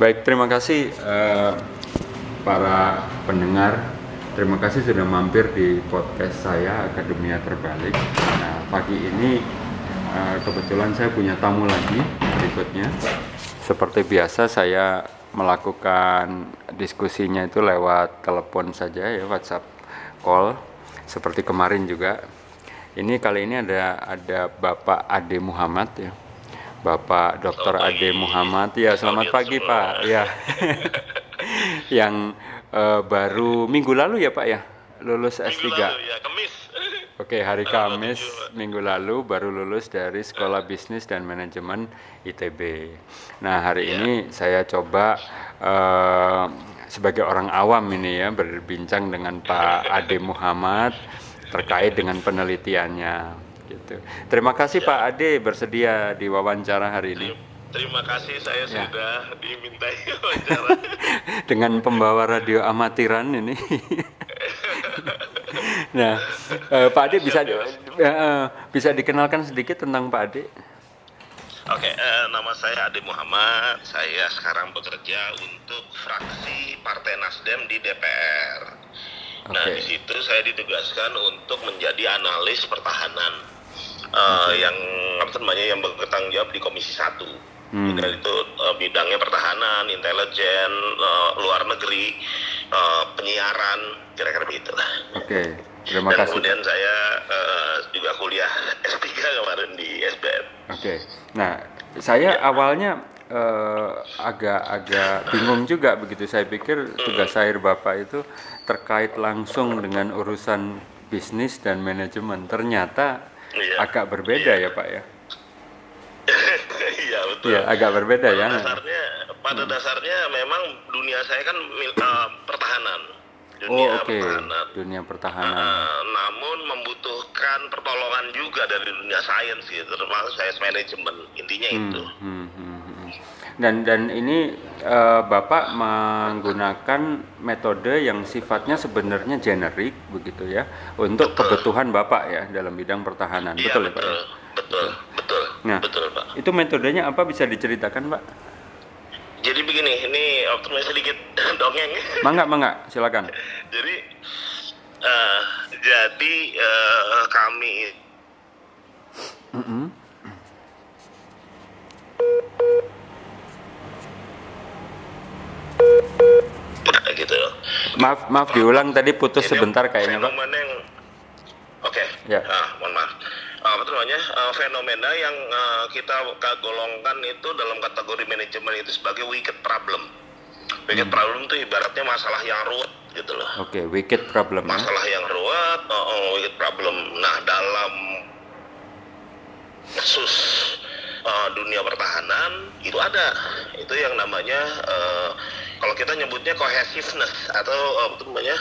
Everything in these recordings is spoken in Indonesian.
Baik, terima kasih eh, para pendengar. Terima kasih sudah mampir di podcast saya Akademia Terbalik. Nah, pagi ini eh, kebetulan saya punya tamu lagi berikutnya. Seperti biasa saya melakukan diskusinya itu lewat telepon saja ya WhatsApp call seperti kemarin juga. Ini kali ini ada ada Bapak Ade Muhammad ya. Bapak Dr. Ade Muhammad. Ya, selamat pagi, Pak. Ya. Yang eh, baru minggu lalu ya, Pak ya, lulus S3. Minggu lalu ya, kemis. Oke, hari Kamis 27, Pak. minggu lalu baru lulus dari Sekolah Bisnis dan Manajemen ITB. Nah, hari Iya. ini saya coba eh, sebagai orang awam ini ya berbincang dengan Pak Ade Muhammad terkait dengan penelitiannya gitu. Terima kasih Iya. Pak Ade bersedia diwawancara hari ini Terima kasih saya Ya. sudah dimintai wawancara. dengan pembawa radio amatiran ini. nah, eh, Pak Ade bisa eh, eh, bisa dikenalkan sedikit tentang Pak Ade? Oke, eh, nama saya Ade Muhammad. Saya sekarang bekerja untuk fraksi Partai Nasdem di DPR. Nah, Oke. di situ saya ditugaskan untuk menjadi analis pertahanan eh, yang apa namanya yang bertanggung jawab di Komisi 1. Hmm. Dan itu eh, bidangnya pertahanan, intelijen, eh, luar negeri, eh, penyiaran, kira-kira begitu lah. Oke, terima Dan kasih. kemudian saya eh, juga kuliah S3 kemarin di SBM. Oke, nah saya awalnya eh, agak-agak bingung juga begitu. Saya pikir tugas akhir bapak itu terkait langsung dengan urusan bisnis dan manajemen. Ternyata Iya. agak berbeda ya pak ya. Iya betul. Iya, agak berbeda ya. Pada dasarnya, pada dasarnya memang dunia saya kan mil- eh, pertahanan. Oh Dunia oke, pertahanan. dunia pertahanan. Eh, namun membutuhkan pertolongan juga dari dunia sains gitu, termasuk sains manajemen. Intinya itu. Hmm, hmm, hmm. Dan dan ini eh, bapak menggunakan metode yang sifatnya sebenarnya generik begitu ya untuk kebutuhan bapak ya dalam bidang pertahanan. Iya betul ya pak? betul, ya? betul, betul, Nah. betul pak. Itu metodenya apa bisa diceritakan, Pak? Jadi begini, ini optimis sedikit dongeng. Mangga, mangga, silakan. jadi eh, jadi eh, kami Mm-mm. Gitu Maaf, maaf diulang tadi putus sebentar kayaknya, Pak. yang oke Ya. ah mohon maaf Ah, apa namanya Ah, fenomena yang ah, kita ka- golongkan itu dalam kategori manajemen itu sebagai wicked problem wicked Hmm. problem itu ibaratnya masalah yang ruwet gitu loh Oke, wicked problem ya. masalah yang ruwet oh, oh, wicked problem nah dalam kasus uh, dunia pertahanan itu ada itu yang namanya uh, kalau kita nyebutnya cohesiveness atau uh, apa tuh namanya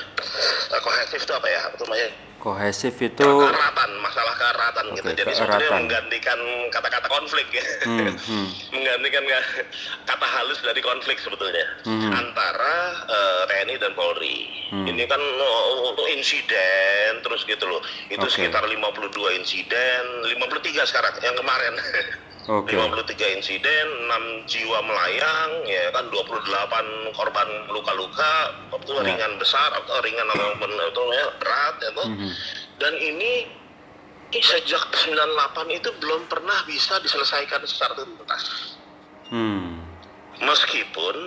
uh, cohesive itu apa ya apa namanya Kohesif itu keeratan masalah keeratan gitu Oke, jadi sebetulnya menggantikan kata-kata konflik ya Hmm, hmm. menggantikan ka- kata halus dari konflik sebetulnya Hmm. antara eh, TNI dan Polri. Hmm. Ini kan oh, untuk insiden terus gitu loh. Itu Oke. sekitar 52 insiden, 53 sekarang yang kemarin. Oke. 53 insiden, 6 jiwa melayang, ya kan 28 korban luka-luka, itu Ya. ringan besar atau ringan atau atau ya, berat toh. Mhm. Dan ini sejak 98 itu belum pernah bisa diselesaikan secara tuntas. Hmm. Meskipun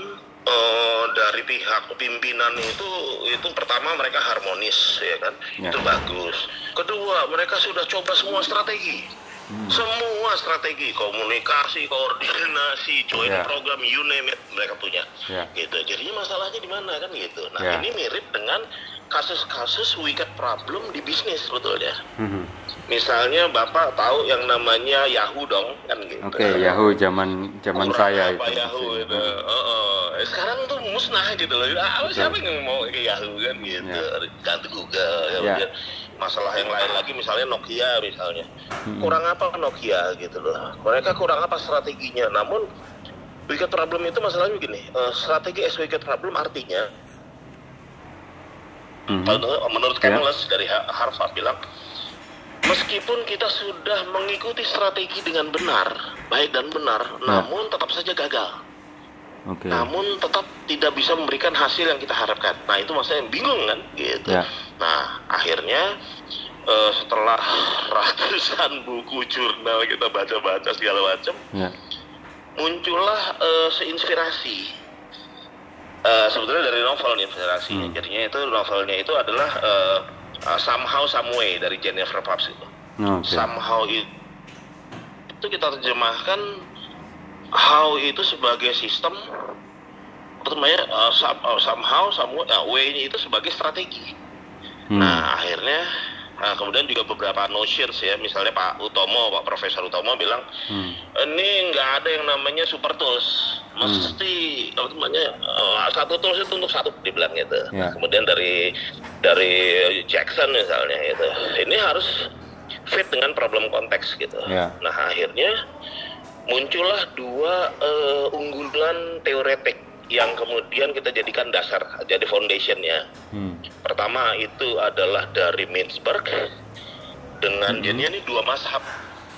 eh, dari pihak pimpinan itu itu pertama mereka harmonis ya kan, Ya. itu bagus. Kedua mereka sudah coba semua strategi. Hmm. Semua strategi komunikasi, koordinasi, joint Ya. program, you name it mereka punya. Ya. Gitu. Jadinya masalahnya di mana kan gitu. Nah Ya. ini mirip dengan kasus-kasus wicked problem di bisnis sebetulnya. Mhm. Misalnya Bapak tahu yang namanya Yahoo dong kan gitu. Oke, Yahoo zaman zaman Kurang saya apa itu. Yahoo itu. Oh, oh. Sekarang tuh musnah gitu loh. Ah, siapa yang mau ke Yahoo kan gitu. Ya. Ganti Google ya. Udah. Masalah yang lain lagi misalnya Nokia misalnya. Hmm. Kurang apa Nokia gitu loh. Mereka kurang apa strateginya. Namun wicked problem itu masalahnya begini. eh, strategi as wicked problem artinya Mhm. Menurut- Ya. Canales dari Ha- Harvard bilang, meskipun kita sudah mengikuti strategi dengan benar, baik dan benar, Ya. namun tetap saja gagal. Oke. namun tetap tidak bisa memberikan hasil yang kita harapkan. Nah itu maksudnya bingung kan, gitu. Ya. Nah akhirnya eh, setelah ratusan buku jurnal kita baca-baca segala macam, Ya. muncullah eh, seinspirasi. Eh, sebetulnya dari novel nih inspirasinya. Hmm. Jadinya itu novelnya itu adalah eh, eh, Somehow Someway dari Jennifer Pabst itu. Oke. Somehow itu kita terjemahkan how itu sebagai sistem apa namanya uh, some- uh, somehow somewhere uh, way-nya itu sebagai strategi. Hmm. Nah akhirnya nah, kemudian juga beberapa notions ya misalnya Pak Utomo Pak Profesor Utomo bilang Hmm. ini nggak ada yang namanya super tools mesti apa namanya uh, satu tools itu untuk satu dibilang gitu Ya. kemudian dari dari Jackson misalnya gitu ini harus fit dengan problem konteks gitu Ya. nah akhirnya muncullah dua eh, unggulan teoretik yang kemudian kita jadikan dasar jadi foundationnya. Hmm. pertama itu adalah dari Mintzberg dengan jadinya ini dua mazhab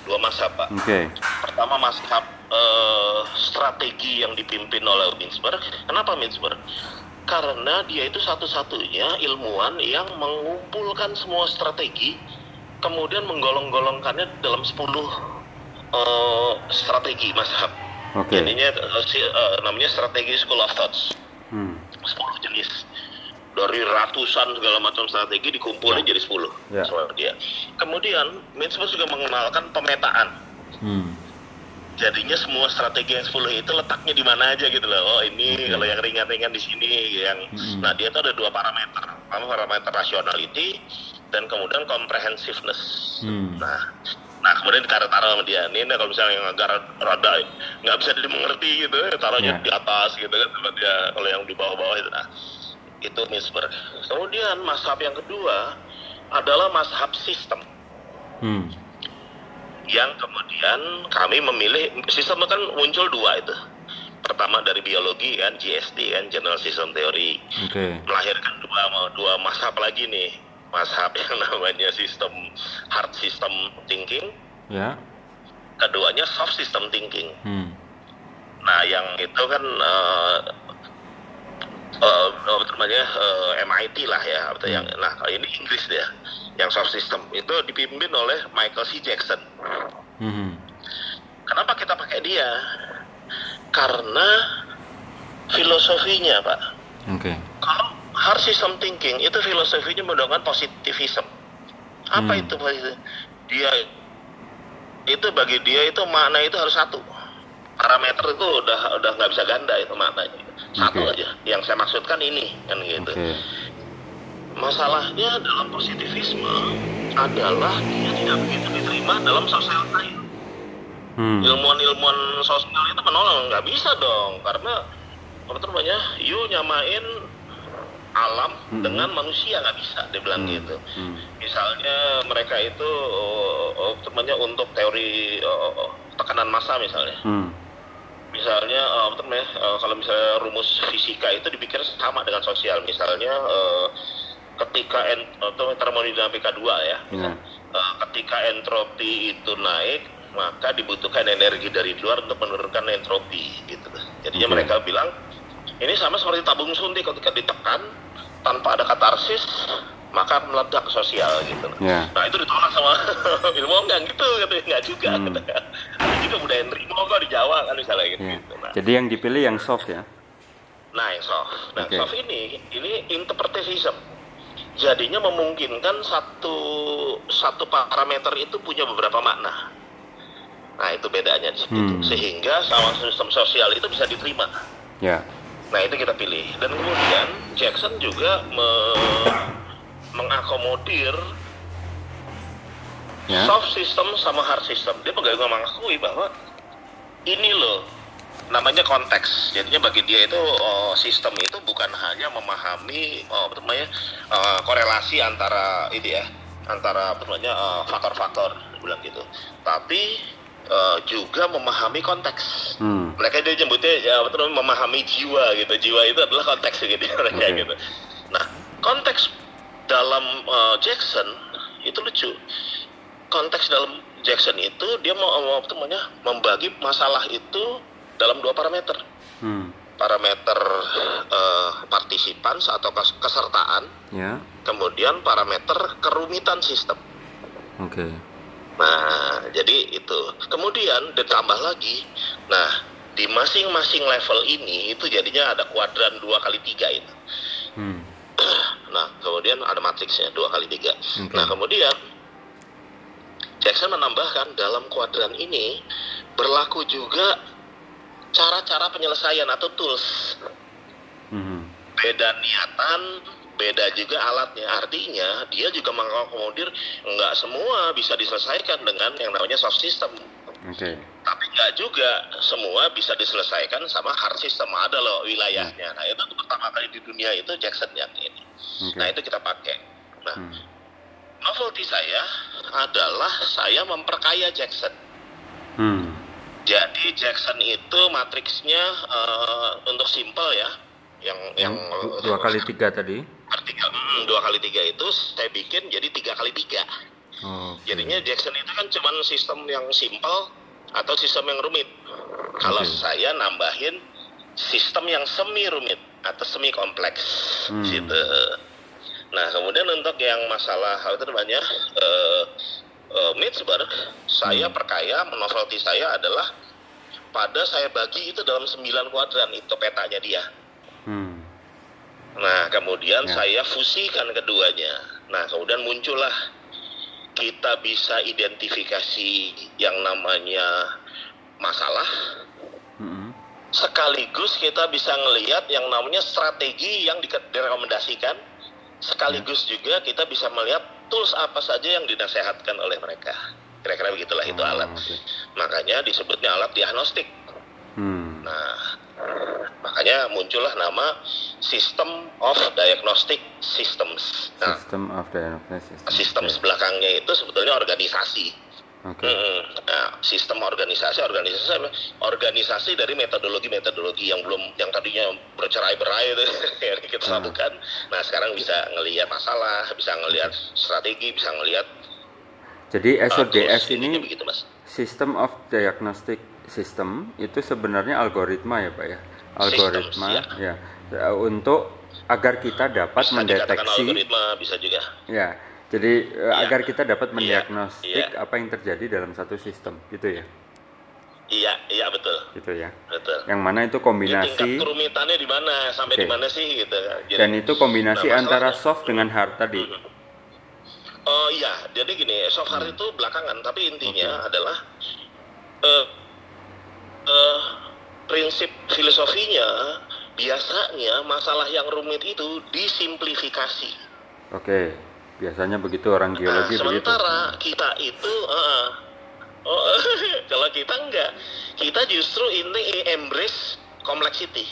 dua mazhab pak. Oke. pertama mazhab eh, strategi yang dipimpin oleh Mintzberg. Kenapa Mintzberg? Karena dia itu satu-satunya ilmuwan yang mengumpulkan semua strategi kemudian menggolong-golongkannya dalam 10 eh, strategi mazhab Oke. jadinya eh, si- eh, namanya strategi school of thoughts Hmm. 10 jenis dari ratusan segala macam strategi dikumpulin jadi 10 Ya. sama dia. Kemudian juga mengenalkan pemetaan. Hmm. Jadinya semua strategi yang 10 itu letaknya di mana aja gitu loh. Oh ini Oke. kalau yang ringan-ringan di sini yang Mm-mm. nah dia itu ada dua parameter. Pertama parameter rationality dan kemudian comprehensiveness. Hmm. Nah, nah kemudian ditaruh-taruh sama dia. Ini nah, kalau misalnya yang agak rada nggak bisa dimengerti gitu, ya, taruhnya Ya. di atas gitu kan tempat dia. Kalau yang di bawah-bawah itu, nah itu Mintzberg. Kemudian mazhab yang kedua adalah mazhab sistem Hmm. yang kemudian kami memilih sistem kan muncul dua itu. Pertama dari biologi kan GST kan General System Theory Oke. melahirkan dua dua mazhab lagi nih mazhab yang namanya sistem hard system thinking Ya. keduanya soft system thinking. Hmm. Nah, yang itu kan eh, apa namanya eh, MIT lah ya, atau yang nah ini Inggris dia, yang soft system itu dipimpin oleh Michael C. Jackson. Hmm. Kenapa kita pakai dia? Karena filosofinya, Pak. Oke. Kalau hard system thinking itu filosofinya mendongkrak positivism. Apa Hmm. itu positif? Dia itu bagi dia itu makna itu harus satu. Parameter itu udah udah nggak bisa ganda itu maknanya. Satu Oke. aja. Yang saya maksudkan ini kan gitu. Oke. Masalahnya dalam positivisme adalah dia tidak begitu diterima dalam sosial science. Hmm. Ilmuwan-ilmuwan sosial itu menolak nggak bisa dong karena apa namanya? You nyamain alam Mhm. dengan manusia nggak bisa dia bilang Hmm. gitu. Hmm. Misalnya mereka itu apa namanya untuk teori oh, tekanan massa misalnya. Hmm. Misalnya namanya? eh, kalau misalnya rumus fisika itu dipikir sama dengan sosial. Misalnya eh, ketika atau termodinamika dua ya. Ya. Eh, ketika entropi itu naik maka dibutuhkan energi dari luar untuk menurunkan entropi gitu jadinya Oke. mereka bilang ini sama seperti tabung suntik ketika ditekan tanpa ada katarsis maka meledak sosial gitu Ya. nah itu ditolak sama ilmuwan nggak gitu gitu nggak juga Hmm. gitu. ada juga budaya nerimo kok di Jawa kan misalnya gitu, Ya. gitu. Nah, Jadi yang dipilih yang soft ya. Nah, yang soft. Nah, Oke. soft ini ini interpretism. Jadinya memungkinkan satu satu parameter itu punya beberapa makna. Nah, itu bedanya di situ. Hmm. Sehingga sama sistem sosial itu bisa diterima. Ya. Nah, itu kita pilih. Dan kemudian Jackson juga me- mengakomodir Ya. soft system sama hard system. Dia juga mengakui bahwa ini loh namanya konteks. Jadinya bagi dia itu oh, sistem itu bukan hanya memahami oh, apa namanya eh, korelasi antara itu ya antara apa namanya eh, faktor-faktor dia bilang gitu. Tapi eh, juga memahami konteks. Hmm. Mereka dia nyebutnya ya apa namanya memahami jiwa gitu. Jiwa itu adalah konteks gitu mereka Oke. gitu. Nah, konteks dalam eh, Jackson itu lucu. Konteks dalam Jackson itu dia mau mau apa namanya membagi masalah itu dalam dua parameter. Hmm. parameter eh, partisipan atau kes- kesertaan, Ya. kemudian parameter kerumitan sistem. Oke. Nah, jadi itu. Kemudian ditambah lagi. Nah, di masing-masing level ini itu jadinya ada kuadran dua kali tiga itu. Hmm. Nah, kemudian ada matriksnya dua kali tiga. Oke. Nah, kemudian Jackson menambahkan dalam kuadran ini berlaku juga cara-cara penyelesaian atau tools. Mhm. Beda niatan, beda juga alatnya. Artinya dia juga mengakomodir nggak semua bisa diselesaikan dengan yang namanya soft system. Oke. Tapi nggak juga semua bisa diselesaikan sama hard system. Ada loh wilayahnya. Nah itu pertama kali di dunia itu Jackson yang ini. Oke. Nah itu kita pakai. Nah Hmm. novelty saya adalah saya memperkaya Jackson. Hmm. Jadi Jackson itu matriksnya eh, untuk simple ya, yang yang Du- dua kali tiga tadi. artikel mm, dua kali tiga itu saya bikin jadi tiga kali tiga. Jadinya Jackson itu kan cuman sistem yang simple atau sistem yang rumit. Kalau saya nambahin sistem yang semi rumit atau semi kompleks Hmm. gitu. Nah kemudian untuk yang masalah apa itu namanya eh eh, Mitzberg, saya Hmm. perkaya novelty saya adalah pada saya bagi itu dalam 9 kuadran itu petanya dia. Hmm. Nah, kemudian Ya. saya fusikan keduanya. Nah, kemudian muncullah kita bisa identifikasi yang namanya masalah, Mhm. sekaligus kita bisa ngelihat yang namanya strategi yang di- direkomendasikan, sekaligus juga kita bisa melihat tools apa saja yang dinasehatkan oleh mereka. Kira-kira begitulah itu Oh, alat. Makanya disebutnya alat diagnostik. Hmm. Nah, makanya muncullah nama System of Diagnostic Systems. Nah, System of diagnosis. sistem Oke. belakangnya itu sebetulnya organisasi. Oke. Mm-mm. Nah, sistem organisasi, organisasi, organisasi dari metodologi-metodologi yang belum, yang tadinya bercerai-berai itu yang kita Hmm. lakukan. Nah, sekarang bisa ngelihat masalah, bisa ngelihat strategi, bisa ngelihat Jadi SODS tools, intinya ini begitu, mas. System of Diagnostic System itu sebenarnya algoritma ya Pak ya. Algoritma Systems, ya. Ya, untuk agar kita dapat Bisa mendeteksi algoritma, bisa juga. ya. Jadi Iya. agar kita dapat Iya, mendiagnostik iya. apa yang terjadi dalam satu sistem gitu ya. Iya, iya betul, Gitu ya. betul. Yang mana itu Jadi kombinasi kerumitannya di mana, sampai Oke. di mana sih gitu. Jadi, dan itu kombinasi Nah, antara soft dengan hard tadi. Oh iya, jadi gini, soft hard itu belakangan, tapi intinya adalah eh eh, prinsip filosofinya biasanya masalah yang rumit itu disimplifikasi. Oke. Biasanya begitu orang Nah, geologi begitu. sementara kita itu, eh, oh, kalau kita enggak, kita justru ini embrace complexity.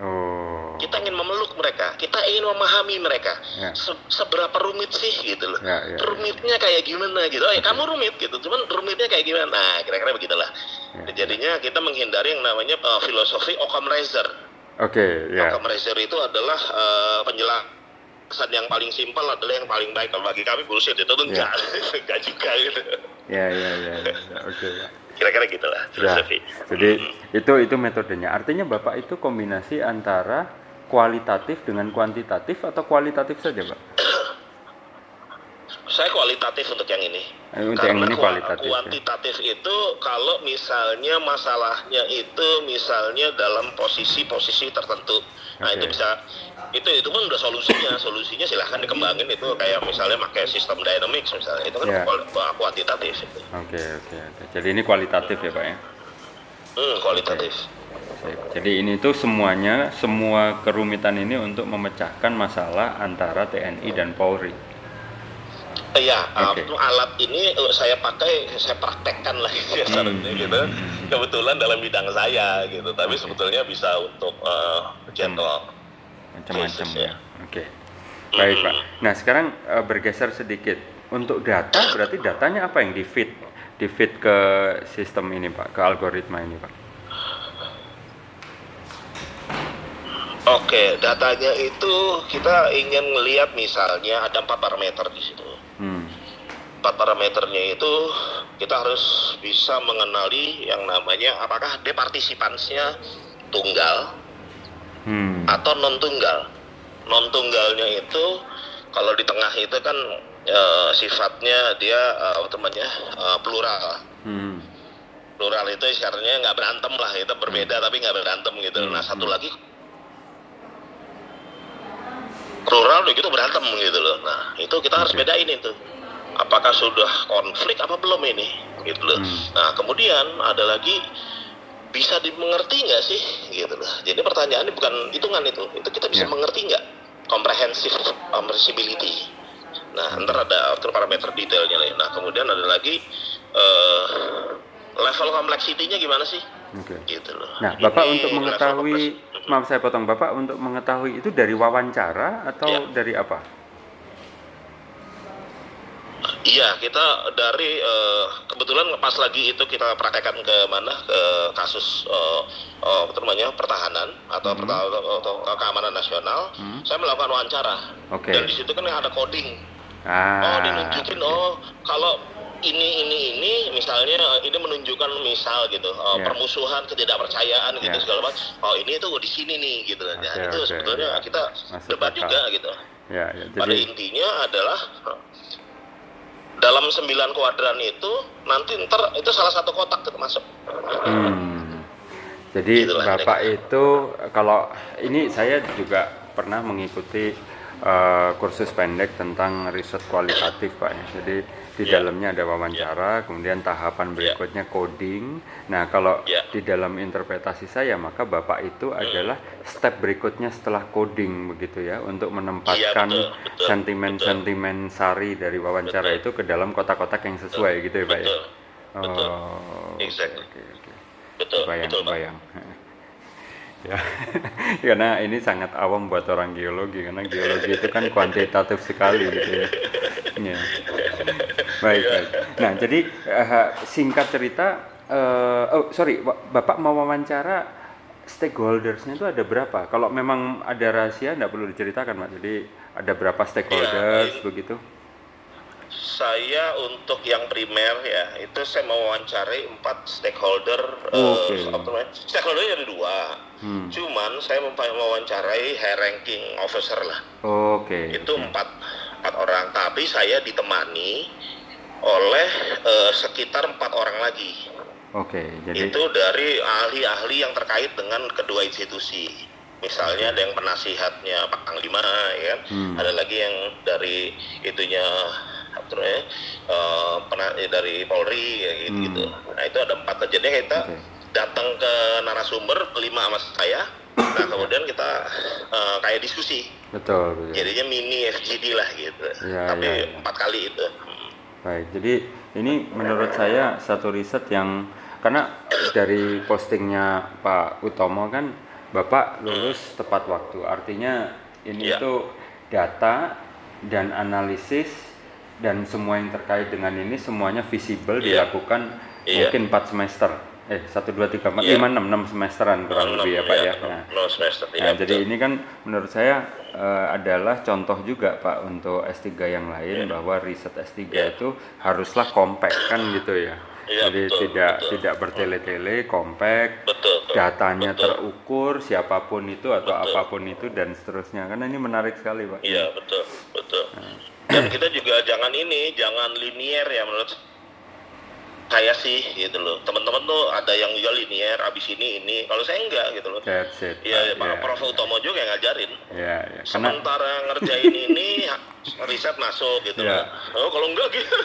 Oh. Kita ingin memeluk mereka, kita ingin memahami mereka. Ya. Se- seberapa rumit sih gitu loh. Ya, ya, ya. Rumitnya kayak gimana gitu. Oh ya kamu rumit gitu, cuman rumitnya kayak gimana? Nah, kira-kira begitulah. Ya, Jadinya kita menghindari yang namanya uh, filosofi Occam Razor. Oke, ya. Occam Razor itu adalah uh, penjelasan yang paling simpel adalah yang paling baik. Kalau bagi kami bullshit itu tuh Ya. enggak, enggak juga gitu. Ya, ya, ya. ya, ya. Oke, ya. Kira-kira gitulah Ya, filosofi. jadi itu itu metodenya. Artinya Bapak itu kombinasi antara kualitatif dengan kuantitatif atau kualitatif saja, Pak? Saya kualitatif untuk yang ini. Eh, untuk yang ini kua- kualitatif, ya. kuantitatif itu kalau misalnya masalahnya itu misalnya dalam posisi-posisi tertentu. Nah, itu bisa itu itu pun udah solusinya. Solusinya silahkan dikembangin itu kayak misalnya pakai sistem dynamics misalnya. Itu kan Ya. kual- kuantitatif. Oke, oke, oke. Jadi ini kualitatif ya, Pak ya. Hmm, kualitatif. Baik. Jadi ini tuh semuanya, semua kerumitan ini untuk memecahkan masalah antara TNI dan Polri. Iya, uh, Oke. alat ini uh, saya pakai, saya praktekkan lah seharusnya gitu. Kebetulan dalam bidang saya gitu, tapi Oke. sebetulnya bisa untuk uh, general. Macam-macam ya. ya. Oke. Baik, Pak. Nah, sekarang eh, bergeser sedikit. Untuk data, berarti datanya apa yang di feed? Di feed ke sistem ini, Pak, ke algoritma ini, Pak. Oke, datanya itu kita ingin melihat misalnya ada empat parameter di situ. Hmm. Empat parameternya itu kita harus bisa mengenali yang namanya apakah dia partisipansnya tunggal, Hmm. atau non tunggal. Non tunggalnya itu kalau di tengah itu kan eh, sifatnya dia apa namanya eh, plural. Hmm. Plural itu istilahnya nggak berantem lah, itu berbeda tapi nggak berantem gitu. Hmm, Nah satu hmm. lagi plural udah gitu berantem gitu loh. Nah itu kita harus bedain itu. Apakah sudah konflik apa belum ini gitu loh. Hmm. Nah kemudian ada lagi bisa dimengerti nggak sih gitu loh. Jadi pertanyaannya bukan hitungan itu, itu kita bisa Ya. mengerti nggak comprehensive comprehensibility. Nah ntar ada atur parameter detailnya nih. Nah kemudian ada lagi eh, level kompleksitinya gimana sih Oke. gitu loh. Nah, Bapak Ini untuk level mengetahui, maaf saya potong Bapak untuk mengetahui itu dari wawancara atau Ya. dari apa? Iya, kita dari eh, kebetulan pas lagi itu kita praktekkan ke mana ke kasus eh, apa namanya pertahanan atau, Hmm. perta- atau, keamanan nasional. Hmm. Saya melakukan wawancara Oke. dan di situ kan ada coding. Ah. Oh, dia nunjukin oh kalau ini ini ini misalnya eh, ini menunjukkan misal gitu eh, Ya. permusuhan ketidakpercayaan gitu Ya. segala macam. Oh ini tuh di sini nih gitu. Nah, Oke, itu oke. sebetulnya kita Masuk debat akal. juga gitu. Ya, ya. Pada Jadi intinya adalah dalam sembilan kuadran itu nanti ntar itu salah satu kotak tuh masuk. Hmm. Jadi Itulah Bapak itu kalau ini saya juga pernah mengikuti eh, kursus pendek tentang riset kualitatif Pak ya. Jadi di Ya. dalamnya ada wawancara, kemudian tahapan berikutnya coding. Nah, kalau Ya. di dalam interpretasi saya maka Bapak itu adalah step berikutnya setelah coding begitu ya untuk menempatkan Iya, betul, betul, sentimen-sentimen sari dari wawancara itu ke dalam kotak-kotak yang sesuai gitu ya Pak ya. Betul, betul. Oh, oke, Exactly. oke, oke. betul, Bayang, betul Pak. bayang. ya, karena ini sangat awam buat orang geologi karena geologi itu kan kuantitatif sekali gitu ya. Ya. Baik, Iya. baik. Nah, jadi eh, singkat cerita, eh, oh sorry, bapak mau wawancara stakeholdersnya itu ada berapa? Kalau memang ada rahasia, nggak perlu diceritakan, Pak. Jadi ada berapa stakeholders ini- begitu? Saya untuk yang primer ya itu saya mewawancarai empat stakeholder. Oke. eh, apa namanya? stakeholder ada dua. Hmm. Cuman saya mempa- mewawancarai high ranking officer lah. Oke. itu oke. empat empat orang tapi saya ditemani oleh eh, sekitar empat orang lagi Oke, jadi itu dari ahli-ahli yang terkait dengan kedua institusi misalnya ada yang penasihatnya Pak Panglima ya kan Hmm. ada lagi yang dari itunya apa namanya eh, pena- eh, dari Polri ya gitu, Hmm. gitu nah itu ada empat jadi kita Oke. datang ke narasumber lima sama saya nah kemudian kita eh, kayak diskusi betul, betul. jadinya mini FGD lah gitu Iya, tapi iya. empat kali itu Hmm. Baik, jadi ini menurut saya satu riset yang karena dari postingnya Pak Utomo kan Bapak lulus tepat waktu. Artinya ini Iya. itu data dan analisis dan semua yang terkait dengan ini semuanya visible Iya. dilakukan Iya. mungkin 4 semester. Eh, 1 2 3 4 Iya. 5 6 6 semesteran kurang Enam, lebih ya Pak ya. enam- Nah, enam semester Nah, iya, jadi ini kan menurut saya eh, adalah contoh juga Pak untuk S3 yang lain Iya. bahwa riset S3 Iya. itu haruslah compact kan gitu ya. Iya, jadi betul, tidak betul. tidak bertele-tele, betul, datanya betul. terukur siapa pun itu atau Betul. apa pun itu dan seterusnya. Karena ini menarik sekali, Pak. iya betul betul Nah. dan kita juga jangan ini jangan linier ya menurut saya sih gitu loh teman-teman tuh ada yang juga linier abis ini ini kalau saya enggak gitu loh That's it. Iya, Pak. Ya, Prof Utomo juga yang ngajarin. ya, ya. Karena Sementara ngerjain ini riset masuk gitu Iya. loh. Oh, kalau enggak gitu.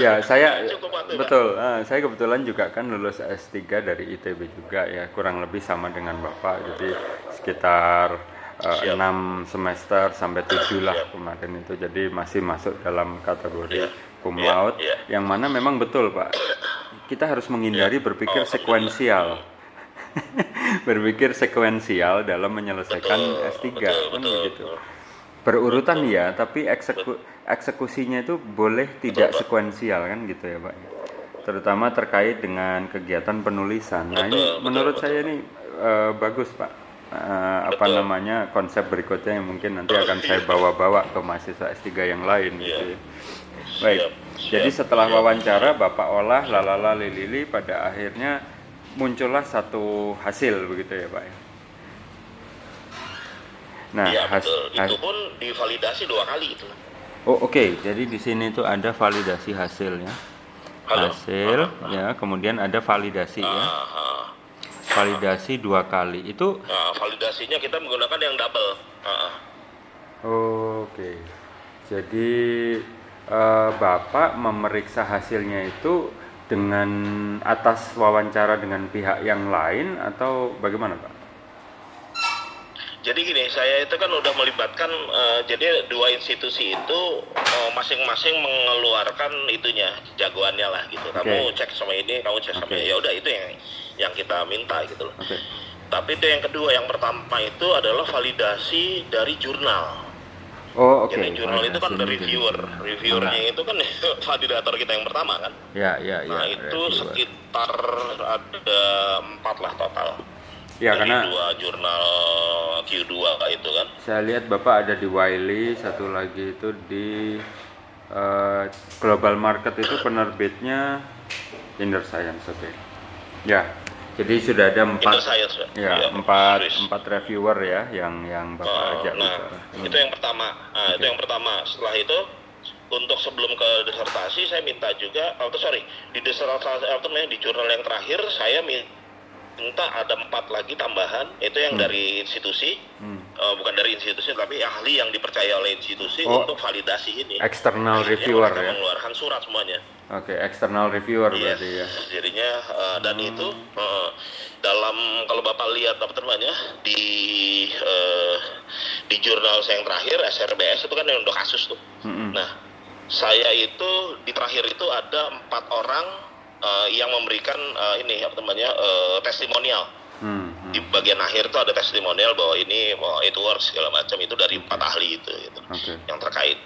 Ya, saya Cukup betul. Ah, saya kebetulan juga kan lulus S3 dari ITB juga ya, kurang lebih sama dengan Bapak. Jadi sekitar eh, Siap. 6 semester sampai 7 lah kemarin itu. Jadi masih masuk dalam kategori Iya. Cum Iya, laude iya. yang mana memang betul, Pak. Kita harus menghindari berpikir Oh, sekuensial. berpikir sekuensial dalam menyelesaikan Betul, S3 betul, kan betul, begitu. betul. Berurutan ya, tapi ekseku- eksekusinya itu boleh tidak sekuensial kan gitu ya Pak. Terutama terkait dengan kegiatan penulisan. Nah ini Betul, betul, menurut betul. saya ini eh, bagus Pak. Eh, apa Betul. namanya konsep berikutnya yang mungkin nanti akan saya bawa-bawa ke mahasiswa S3 yang lain gitu Iya. ya. Baik. Siap, Jadi setelah siap. wawancara Bapak olah lalala lilili pada akhirnya muncullah satu hasil begitu ya Pak. ya? Nah, Iya has- betul. has- Itu pun divalidasi dua kali itu. oh oke. Jadi di sini tuh ada validasi hasilnya. Halo? Hasil, ya. Kemudian ada validasi ya. Ah, ah. Validasi dua kali. Itu Nah, validasinya kita menggunakan yang double. Ah, ah. Oke, jadi eh, Bapak memeriksa hasilnya itu dengan atas wawancara dengan pihak yang lain atau bagaimana Pak? Jadi gini, saya itu kan udah melibatkan, eh, jadi dua institusi itu eh, masing-masing mengeluarkan itunya, jagoannya lah gitu. Kamu Oke. cek sama ini, kamu cek sama Oke. ini. Ya udah itu yang yang kita minta gitu loh. Oke, Tapi itu yang kedua, yang pertama itu adalah validasi dari jurnal. Oh oke. Jadi jurnal itu kan Validasi ada dari reviewer, reviewernya itu kan validator kita yang pertama kan. Ya, ya, ya. Nah itu reviewer. sekitar ada empat lah total. Ya, Dari karena- dua jurnal Q2 itu kan. Saya lihat Bapak ada di Wiley, satu lagi itu di eh, Global Market itu penerbitnya Inner Science, oke. Ya, jadi sudah ada empat. Pak. Ya, Iya, empat Swiss. empat reviewer ya yang yang bapak Oh, ajak nah, bicara. Hmm. itu yang pertama. Nah, itu Oke. yang pertama. Setelah itu untuk sebelum ke disertasi saya minta juga, oh sorry, di disertasi namanya di jurnal yang terakhir saya minta ada empat lagi tambahan, itu yang Hmm. dari institusi, Hmm. eh, bukan dari institusi tapi ahli yang dipercaya oleh institusi Oh. untuk validasi ini. External Akhirnya reviewer ya. mengeluarkan surat semuanya. Oke, external reviewer Yes, berarti ya. jadinya eh, dan Hmm. itu eh, dalam kalau bapak lihat apa namanya di eh, di jurnal saya yang terakhir SRBS itu kan yang udah kasus tuh. Mm-mm. Nah, saya itu di terakhir itu ada empat orang eh, yang memberikan eh, ini apa namanya eh, testimonial. Hmm, hmm. Di bagian akhir itu ada testimonial bahwa ini bahwa itu works segala macam itu dari empat ahli itu, gitu. Oke. yang terkait.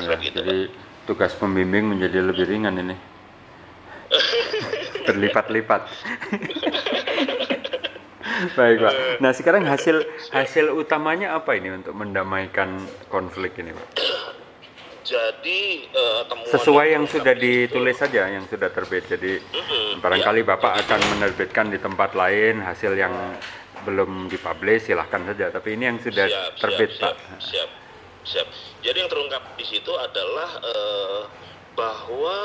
Ya, gitu, jadi tugas pembimbing menjadi lebih ringan ini. Berlipat-lipat. Baik pak. Nah sekarang hasil hasil utamanya apa ini untuk mendamaikan konflik ini pak? Jadi eh, temuan Sesuai yang sudah ditulis saja, yang sudah terbit. Jadi Mm-mm, barangkali ya. bapak akan menerbitkan di tempat lain hasil yang belum dipublish silahkan saja. Tapi ini yang sudah siap, terbit siap, pak. Siap, siap, siap. Jadi yang terungkap di situ adalah eh, bahwa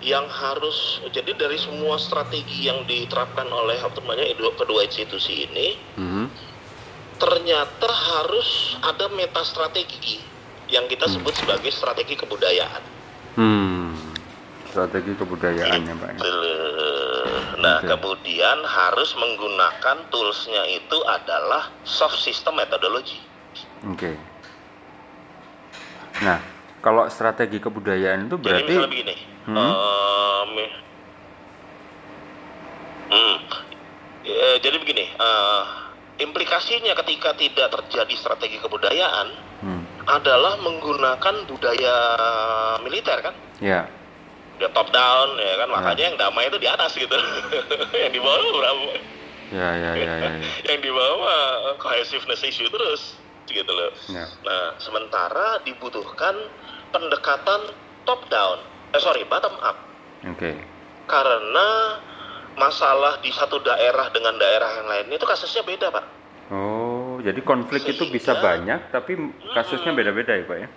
yang harus jadi dari semua strategi yang diterapkan oleh namanya kedua- institusi ini Mhm. ternyata harus ada meta strategi yang kita sebut sebagai strategi kebudayaan. Hmm. Strategi kebudayaannya pak. ya. Nah, Oke. kemudian harus menggunakan toolsnya itu adalah soft system methodology. Oke. Nah, kalau strategi kebudayaan itu Jadi berarti misalnya begini, Hmm. eh, mi- hmm, eh, jadi begini, eh, implikasinya ketika tidak terjadi strategi kebudayaan Hmm, adalah menggunakan budaya militer kan, ya, dia top down ya kan, makanya yang damai itu di atas gitu, yang di bawah berapa, ya, ya, ya, ya, ya. yang di bawah cohesiveness issue terus gitu loh. Ya. Nah, sementara dibutuhkan pendekatan top down, eh sorry bottom up. Oke. karena masalah di satu daerah dengan daerah yang lain itu kasusnya beda pak Oh, jadi konflik itu bisa Sehingga- banyak, tapi kasusnya beda-beda ya, Pak ya?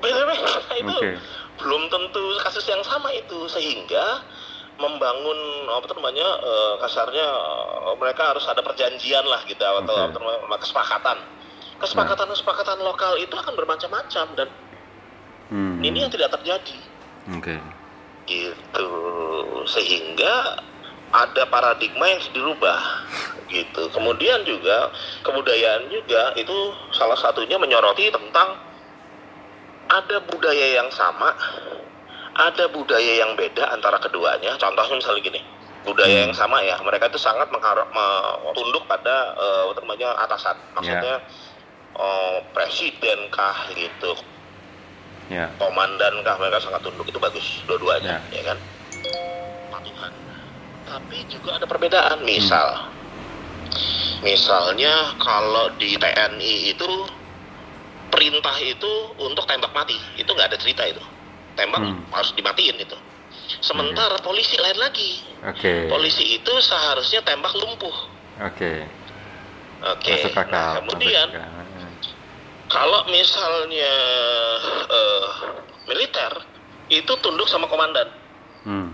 beda-beda itu Oke. belum tentu kasus yang sama itu sehingga membangun apa namanya eh, kasarnya eh, mereka harus ada perjanjian lah gitu atau Oke. apa namanya, kesepakatan kesepakatan kesepakatan lokal itu akan bermacam-macam dan Hmm. ini yang tidak terjadi. Oke. gitu. Sehingga ada paradigma yang dirubah. Gitu. Kemudian juga kebudayaan juga itu salah satunya menyoroti tentang ada budaya yang sama ada budaya yang beda antara keduanya. Contohnya misalnya gini budaya yang sama ya mereka itu sangat mengharap me- tunduk pada apa namanya atasan. Maksudnya eh, presiden kah gitu Ya. komandan kah mereka sangat tunduk itu bagus dua-duanya Ya. ya kan patuhan tapi juga ada perbedaan misal misalnya kalau di TNI itu perintah itu untuk tembak mati itu nggak ada cerita itu tembak Hmm. harus dimatiin itu sementara polisi lain lagi Oke. polisi itu seharusnya tembak lumpuh Oke. Oke. Masuk akal. Nah, kemudian masuk akal. Kalau misalnya eh, militer itu tunduk sama komandan Hmm.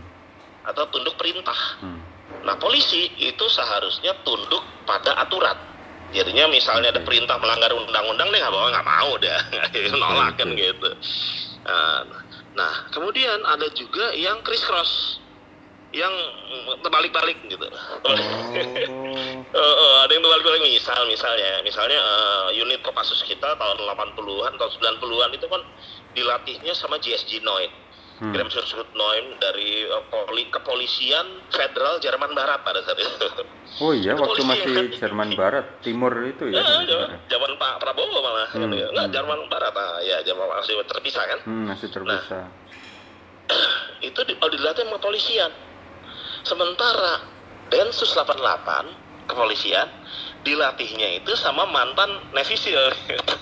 atau tunduk perintah. Hmm. Nah, polisi itu seharusnya tunduk pada aturan. Jadinya misalnya ada perintah melanggar undang-undang, dia nggak mau nggak mau deh, nolak kan gitu. Nah, nah, kemudian ada juga yang criss cross, yang terbalik-balik gitu. Oh. Misal misalnya misalnya eh, unit Kopassus kita tahun 80-an tahun 90-an itu kan dilatihnya sama GSG 9 Hmm. Gremsschutz 9 dari eh, poli, kepolisian federal Jerman Barat pada saat itu. Oh iya, waktu Kepolisian. masih Jerman Barat, Timur itu ya. Ya, zaman, zaman Pak Prabowo malah Hmm, gitu ya. Enggak, hmm. Jerman Barat ah, ya Jerman masih terpisah kan. Hmm, masih terpisah. Itu di, oh, dilatih sama polisian. Sementara Densus 88 kepolisian dilatihnya itu sama mantan Navy SEAL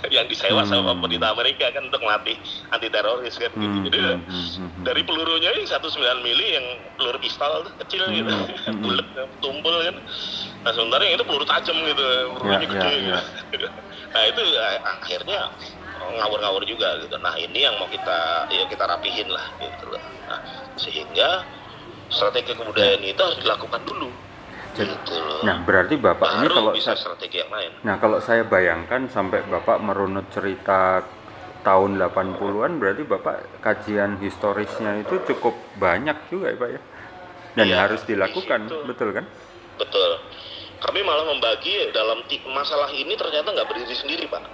yang disewa sama Hmm. pemerintah Amerika kan untuk melatih anti teroris kan gitu. Hmm, Jadi hmm, hmm, hmm, dari pelurunya yang 19 mili yang peluru pistol tuh, kecil gitu. Hmm, bulat tumpul kan. Nah sementara yang itu peluru tajam gitu pelurunya Ya, gede ya, gitu. nah itu akhirnya ngawur-ngawur juga gitu. Nah ini yang mau kita ya kita rapihin lah gitu. Loh nah, sehingga strategi kebudayaan itu harus dilakukan dulu Jadi- gitu loh Nah, berarti Bapak ini baru kalau bisa strategi yang lain Nah, kalau saya bayangkan sampai Bapak merunut cerita tahun 80-an berarti Bapak kajian historisnya itu cukup banyak juga ya, Pak ya. Dan Iya, harus dilakukan, di situ. betul kan? betul kami malah membagi dalam masalah ini ternyata nggak berdiri sendiri pak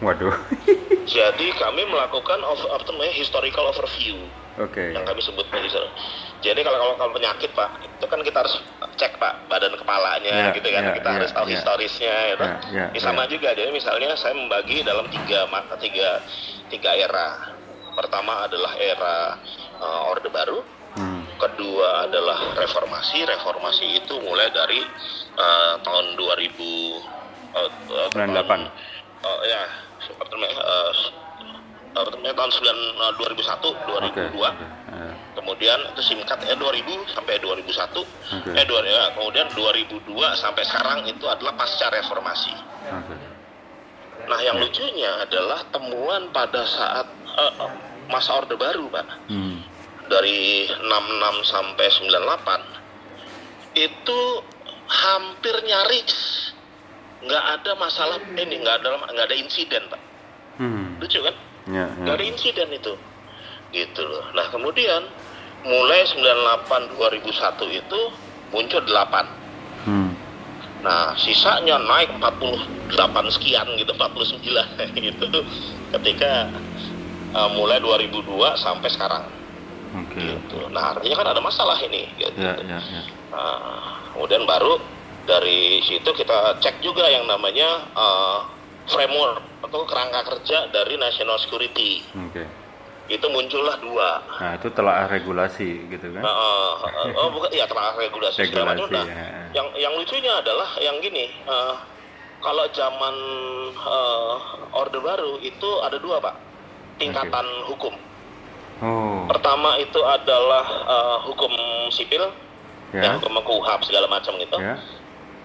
Waduh. Jadi kami melakukan over, apa namanya historical overview Oke. yang kami sebut begitu. Jadi kalau kalau kalau penyakit pak, itu kan kita harus cek pak badan kepalanya Ya, gitu kan, ya, kita ya, harus tahu ya. historisnya. Gitu. Ya, ya, Ini sama ya. juga. Jadi misalnya saya membagi dalam tiga ma- tiga tiga era. Pertama adalah era eh, Orde Baru, Hmm. kedua adalah reformasi. Reformasi itu mulai dari eh, tahun 2000 eh, eh, 98. eh, ya, apa namanya? eh, apa namanya tahun 9 eh, 2001, 2002. Oke, oke. Ya. Kemudian itu singkat ya 2000 sampai 2001. Oke. Eh dua, ya, kemudian 2002 sampai sekarang itu adalah pasca reformasi. Oke. Nah, yang Ya. lucunya adalah temuan pada saat eh, eh, masa Orde Baru, Pak. Hmm. Dari 66 sampai 98 itu hampir nyaris nggak ada masalah ini nggak ada nggak ada insiden pak Hmm. lucu kan Ya, nggak ya. ada insiden itu gitu loh nah kemudian mulai 98 2001 itu muncul 8 Hmm. nah sisanya naik 48 sekian gitu 49 gitu ketika uh, mulai 2002 sampai sekarang Oke. gitu nah artinya kan ada masalah ini gitu. Ya, ya, ya. Nah, kemudian baru dari situ kita cek juga yang namanya uh, framework atau kerangka kerja dari national security Oke. itu muncullah dua Nah, itu telah regulasi gitu kan? Uh, uh, uh, oh bukan ya telah regulasi macam. Regulasi, Nah, ya. yang yang lucunya adalah yang gini uh, kalau zaman uh, orde baru itu ada dua pak tingkatan hukum Oh. pertama itu adalah uh, hukum sipil Ya. yang hukum kuhab segala macam gitu Ya.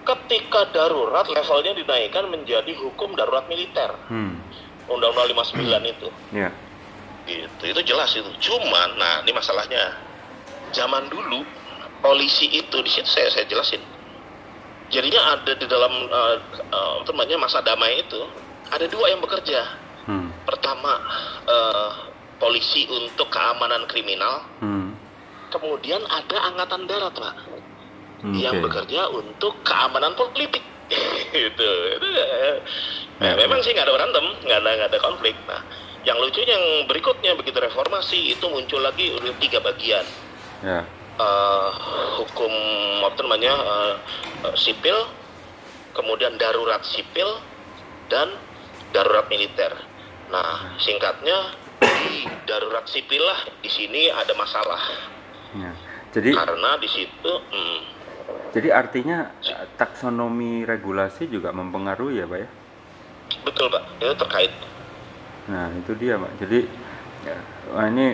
Ketika darurat levelnya dinaikkan menjadi hukum darurat militer Hmm. undang-undang 59 itu Ya. gitu itu jelas itu cuman nah ini masalahnya zaman dulu polisi itu di situ saya saya jelasin jadinya ada di dalam eh, apa namanya masa damai itu ada dua yang bekerja Hmm. pertama eh, polisi untuk keamanan kriminal Hmm. kemudian ada angkatan darat pak Oke. yang bekerja untuk keamanan politik. Gitu. Itu Ya, memang sih nggak ada berantem nggak ada nggak ada konflik. Nah yang lucu yang berikutnya begitu reformasi itu muncul lagi udah tiga bagian. Ya. Eh, hukum apa namanya eh, sipil kemudian darurat sipil dan darurat militer. Nah singkatnya di darurat sipil lah di sini ada masalah. Ya. Jadi karena di situ hmm, jadi artinya taksonomi regulasi juga mempengaruhi ya, Pak ya? Betul Pak, itu terkait. Nah, itu dia, Pak. Jadi ya, wah, ini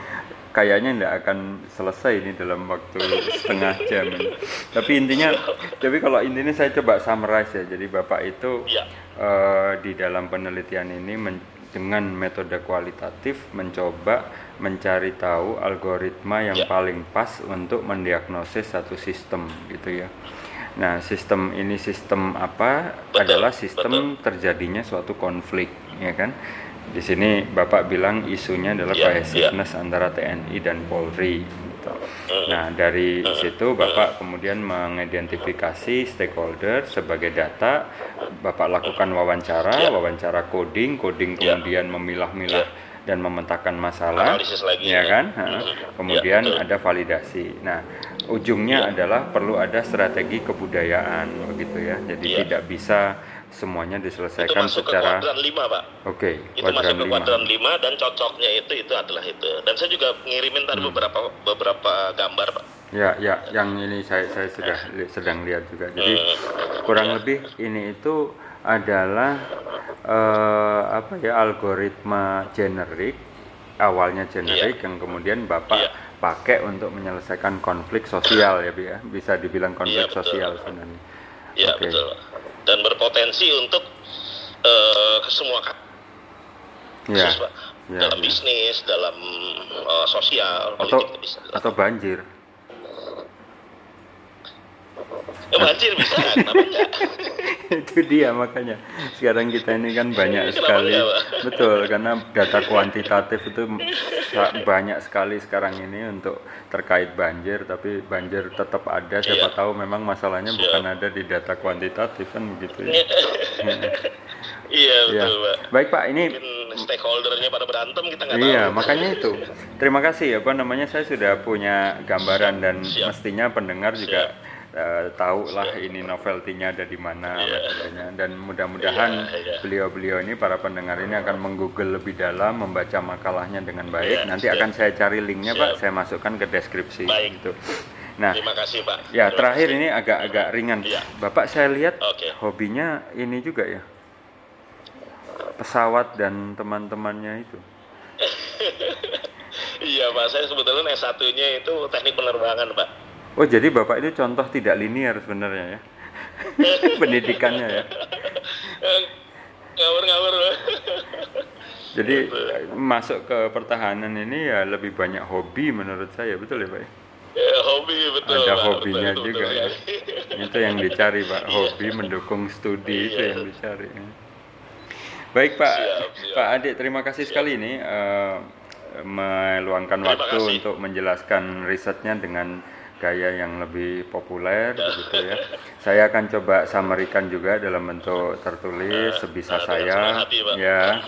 kayaknya tidak akan selesai ini dalam waktu setengah jam. Tapi intinya, tapi kalau intinya saya coba summarize ya. Jadi bapak itu Ya. eh, di dalam penelitian ini men- dengan metode kualitatif mencoba mencari tahu algoritma yang Ya. paling pas untuk mendiagnosis satu sistem gitu ya. Nah, sistem ini sistem apa? Betul, adalah sistem terjadinya suatu konflik, ya kan? Di sini Bapak bilang isunya adalah Ya, cohesiveness antara TNI dan Polri. Gitu. Nah, dari situ Bapak kemudian mengidentifikasi stakeholder sebagai data. Bapak lakukan wawancara, Ya. wawancara coding, coding Ya. kemudian memilah-milah dan memetakan masalah, Analisis lagi, ya ya. kan? Ha. Kemudian Ya, betul. ada validasi. Nah, ujungnya adalah perlu ada strategi kebudayaan begitu ya. Jadi Iya. tidak bisa semuanya itu diselesaikan masuk ke secara kuadran 5 pak oke, itu kuadran masuk ke kuadran 5 dan cocoknya itu itu adalah itu dan saya juga ngirimin Hmm. tadi beberapa beberapa gambar pak Ya, ya, yang ini saya saya sudah li- sedang lihat juga. Jadi Hmm. kurang lebih ini itu adalah eh, apa ya algoritma generik awalnya generik yang kemudian bapak Iya. pakai untuk menyelesaikan konflik sosial ya Bi, ya bisa dibilang konflik Iya, betul. sosial sebenarnya. ya Oke. betul dan berpotensi untuk eh, ke semua Ya, kasus pak ya, dalam ya. bisnis dalam eh, sosial Atau politik bisa atau banjir. Eh, banjir bisa itu dia makanya sekarang kita ini kan banyak sekali enggak, betul karena data kuantitatif itu banyak sekali sekarang ini untuk terkait banjir tapi banjir tetap ada siapa Iya. tahu memang masalahnya Siap. bukan ada di data kuantitatif kan begitu ya iya Iya. betul pak baik pak ini mungkin stakeholdernya pada berantem kita nggak Iya, tahu makanya itu. Terima kasih apa namanya saya sudah punya gambaran dan Siap. mestinya pendengar juga eh, tahu lah ini novelty-nya ada di mana Iya. metodenya. dan mudah-mudahan Iya, iya. beliau-beliau ini para pendengar ini akan menggoogle lebih dalam, membaca makalahnya dengan baik. Iya, Nanti siap. akan saya cari linknya Pak, Siap. saya masukkan ke deskripsi Baik. gitu. Nah, terima kasih pak ya Terima terakhir kasih. ini agak-agak ringan. Iya. Bapak saya lihat Oke. hobinya ini juga ya. Pesawat dan teman-temannya itu. Iya pak, saya sebetulnya S 1 nya itu teknik penerbangan pak. Oh jadi bapak itu contoh tidak linear sebenarnya ya pendidikannya ya. Ngawur-ngawur. Jadi masuk ke pertahanan ini ya lebih banyak hobi menurut saya betul ya pak. ya? Ya, hobi betul. Ada Pak. hobinya Betul, juga betul, ya. sekali. Itu yang dicari pak hobi mendukung studi itu Iya. yang dicari. ya. Baik pak Siap, siap. Pak Adik terima kasih sekali ini eh, meluangkan Terima waktu kasih. untuk menjelaskan risetnya dengan gaya yang lebih populer begitu ya. Saya akan coba samarikan juga dalam bentuk tertulis sebisa nah, saya ya.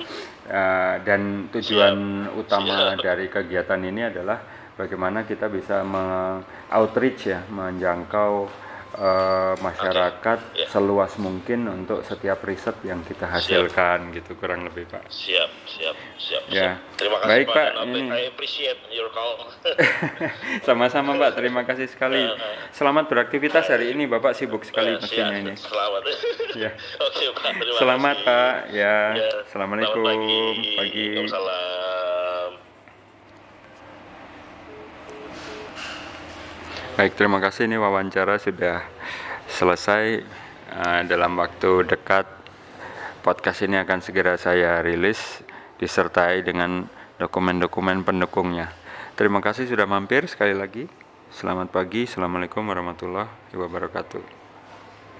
Eh, dan tujuan utama dari kegiatan ini adalah bagaimana kita bisa me-outreach ya, menjangkau eh, masyarakat Ya. seluas mungkin untuk setiap riset yang kita hasilkan gitu kurang lebih Pak. Siap, siap, siap. Ya. siap. Terima kasih Baik, pak. Pak. Ini- I appreciate your call. Sama-sama Mbak, terima kasih sekali. Selamat beraktivitas hari ini, Bapak sibuk sekali mestinya siap. ini. Selamat. Ya. Oke pak. Terima Selamat kasih. Pak, ya. Ya, Assalamualaikum, selamat pagi. pagi. Waalaikumsalam. Baik, terima kasih ini wawancara sudah selesai Eh, dalam waktu dekat. Podcast ini akan segera saya rilis disertai dengan dokumen-dokumen pendukungnya. Terima kasih sudah mampir sekali lagi. Selamat pagi, assalamualaikum warahmatullahi wabarakatuh.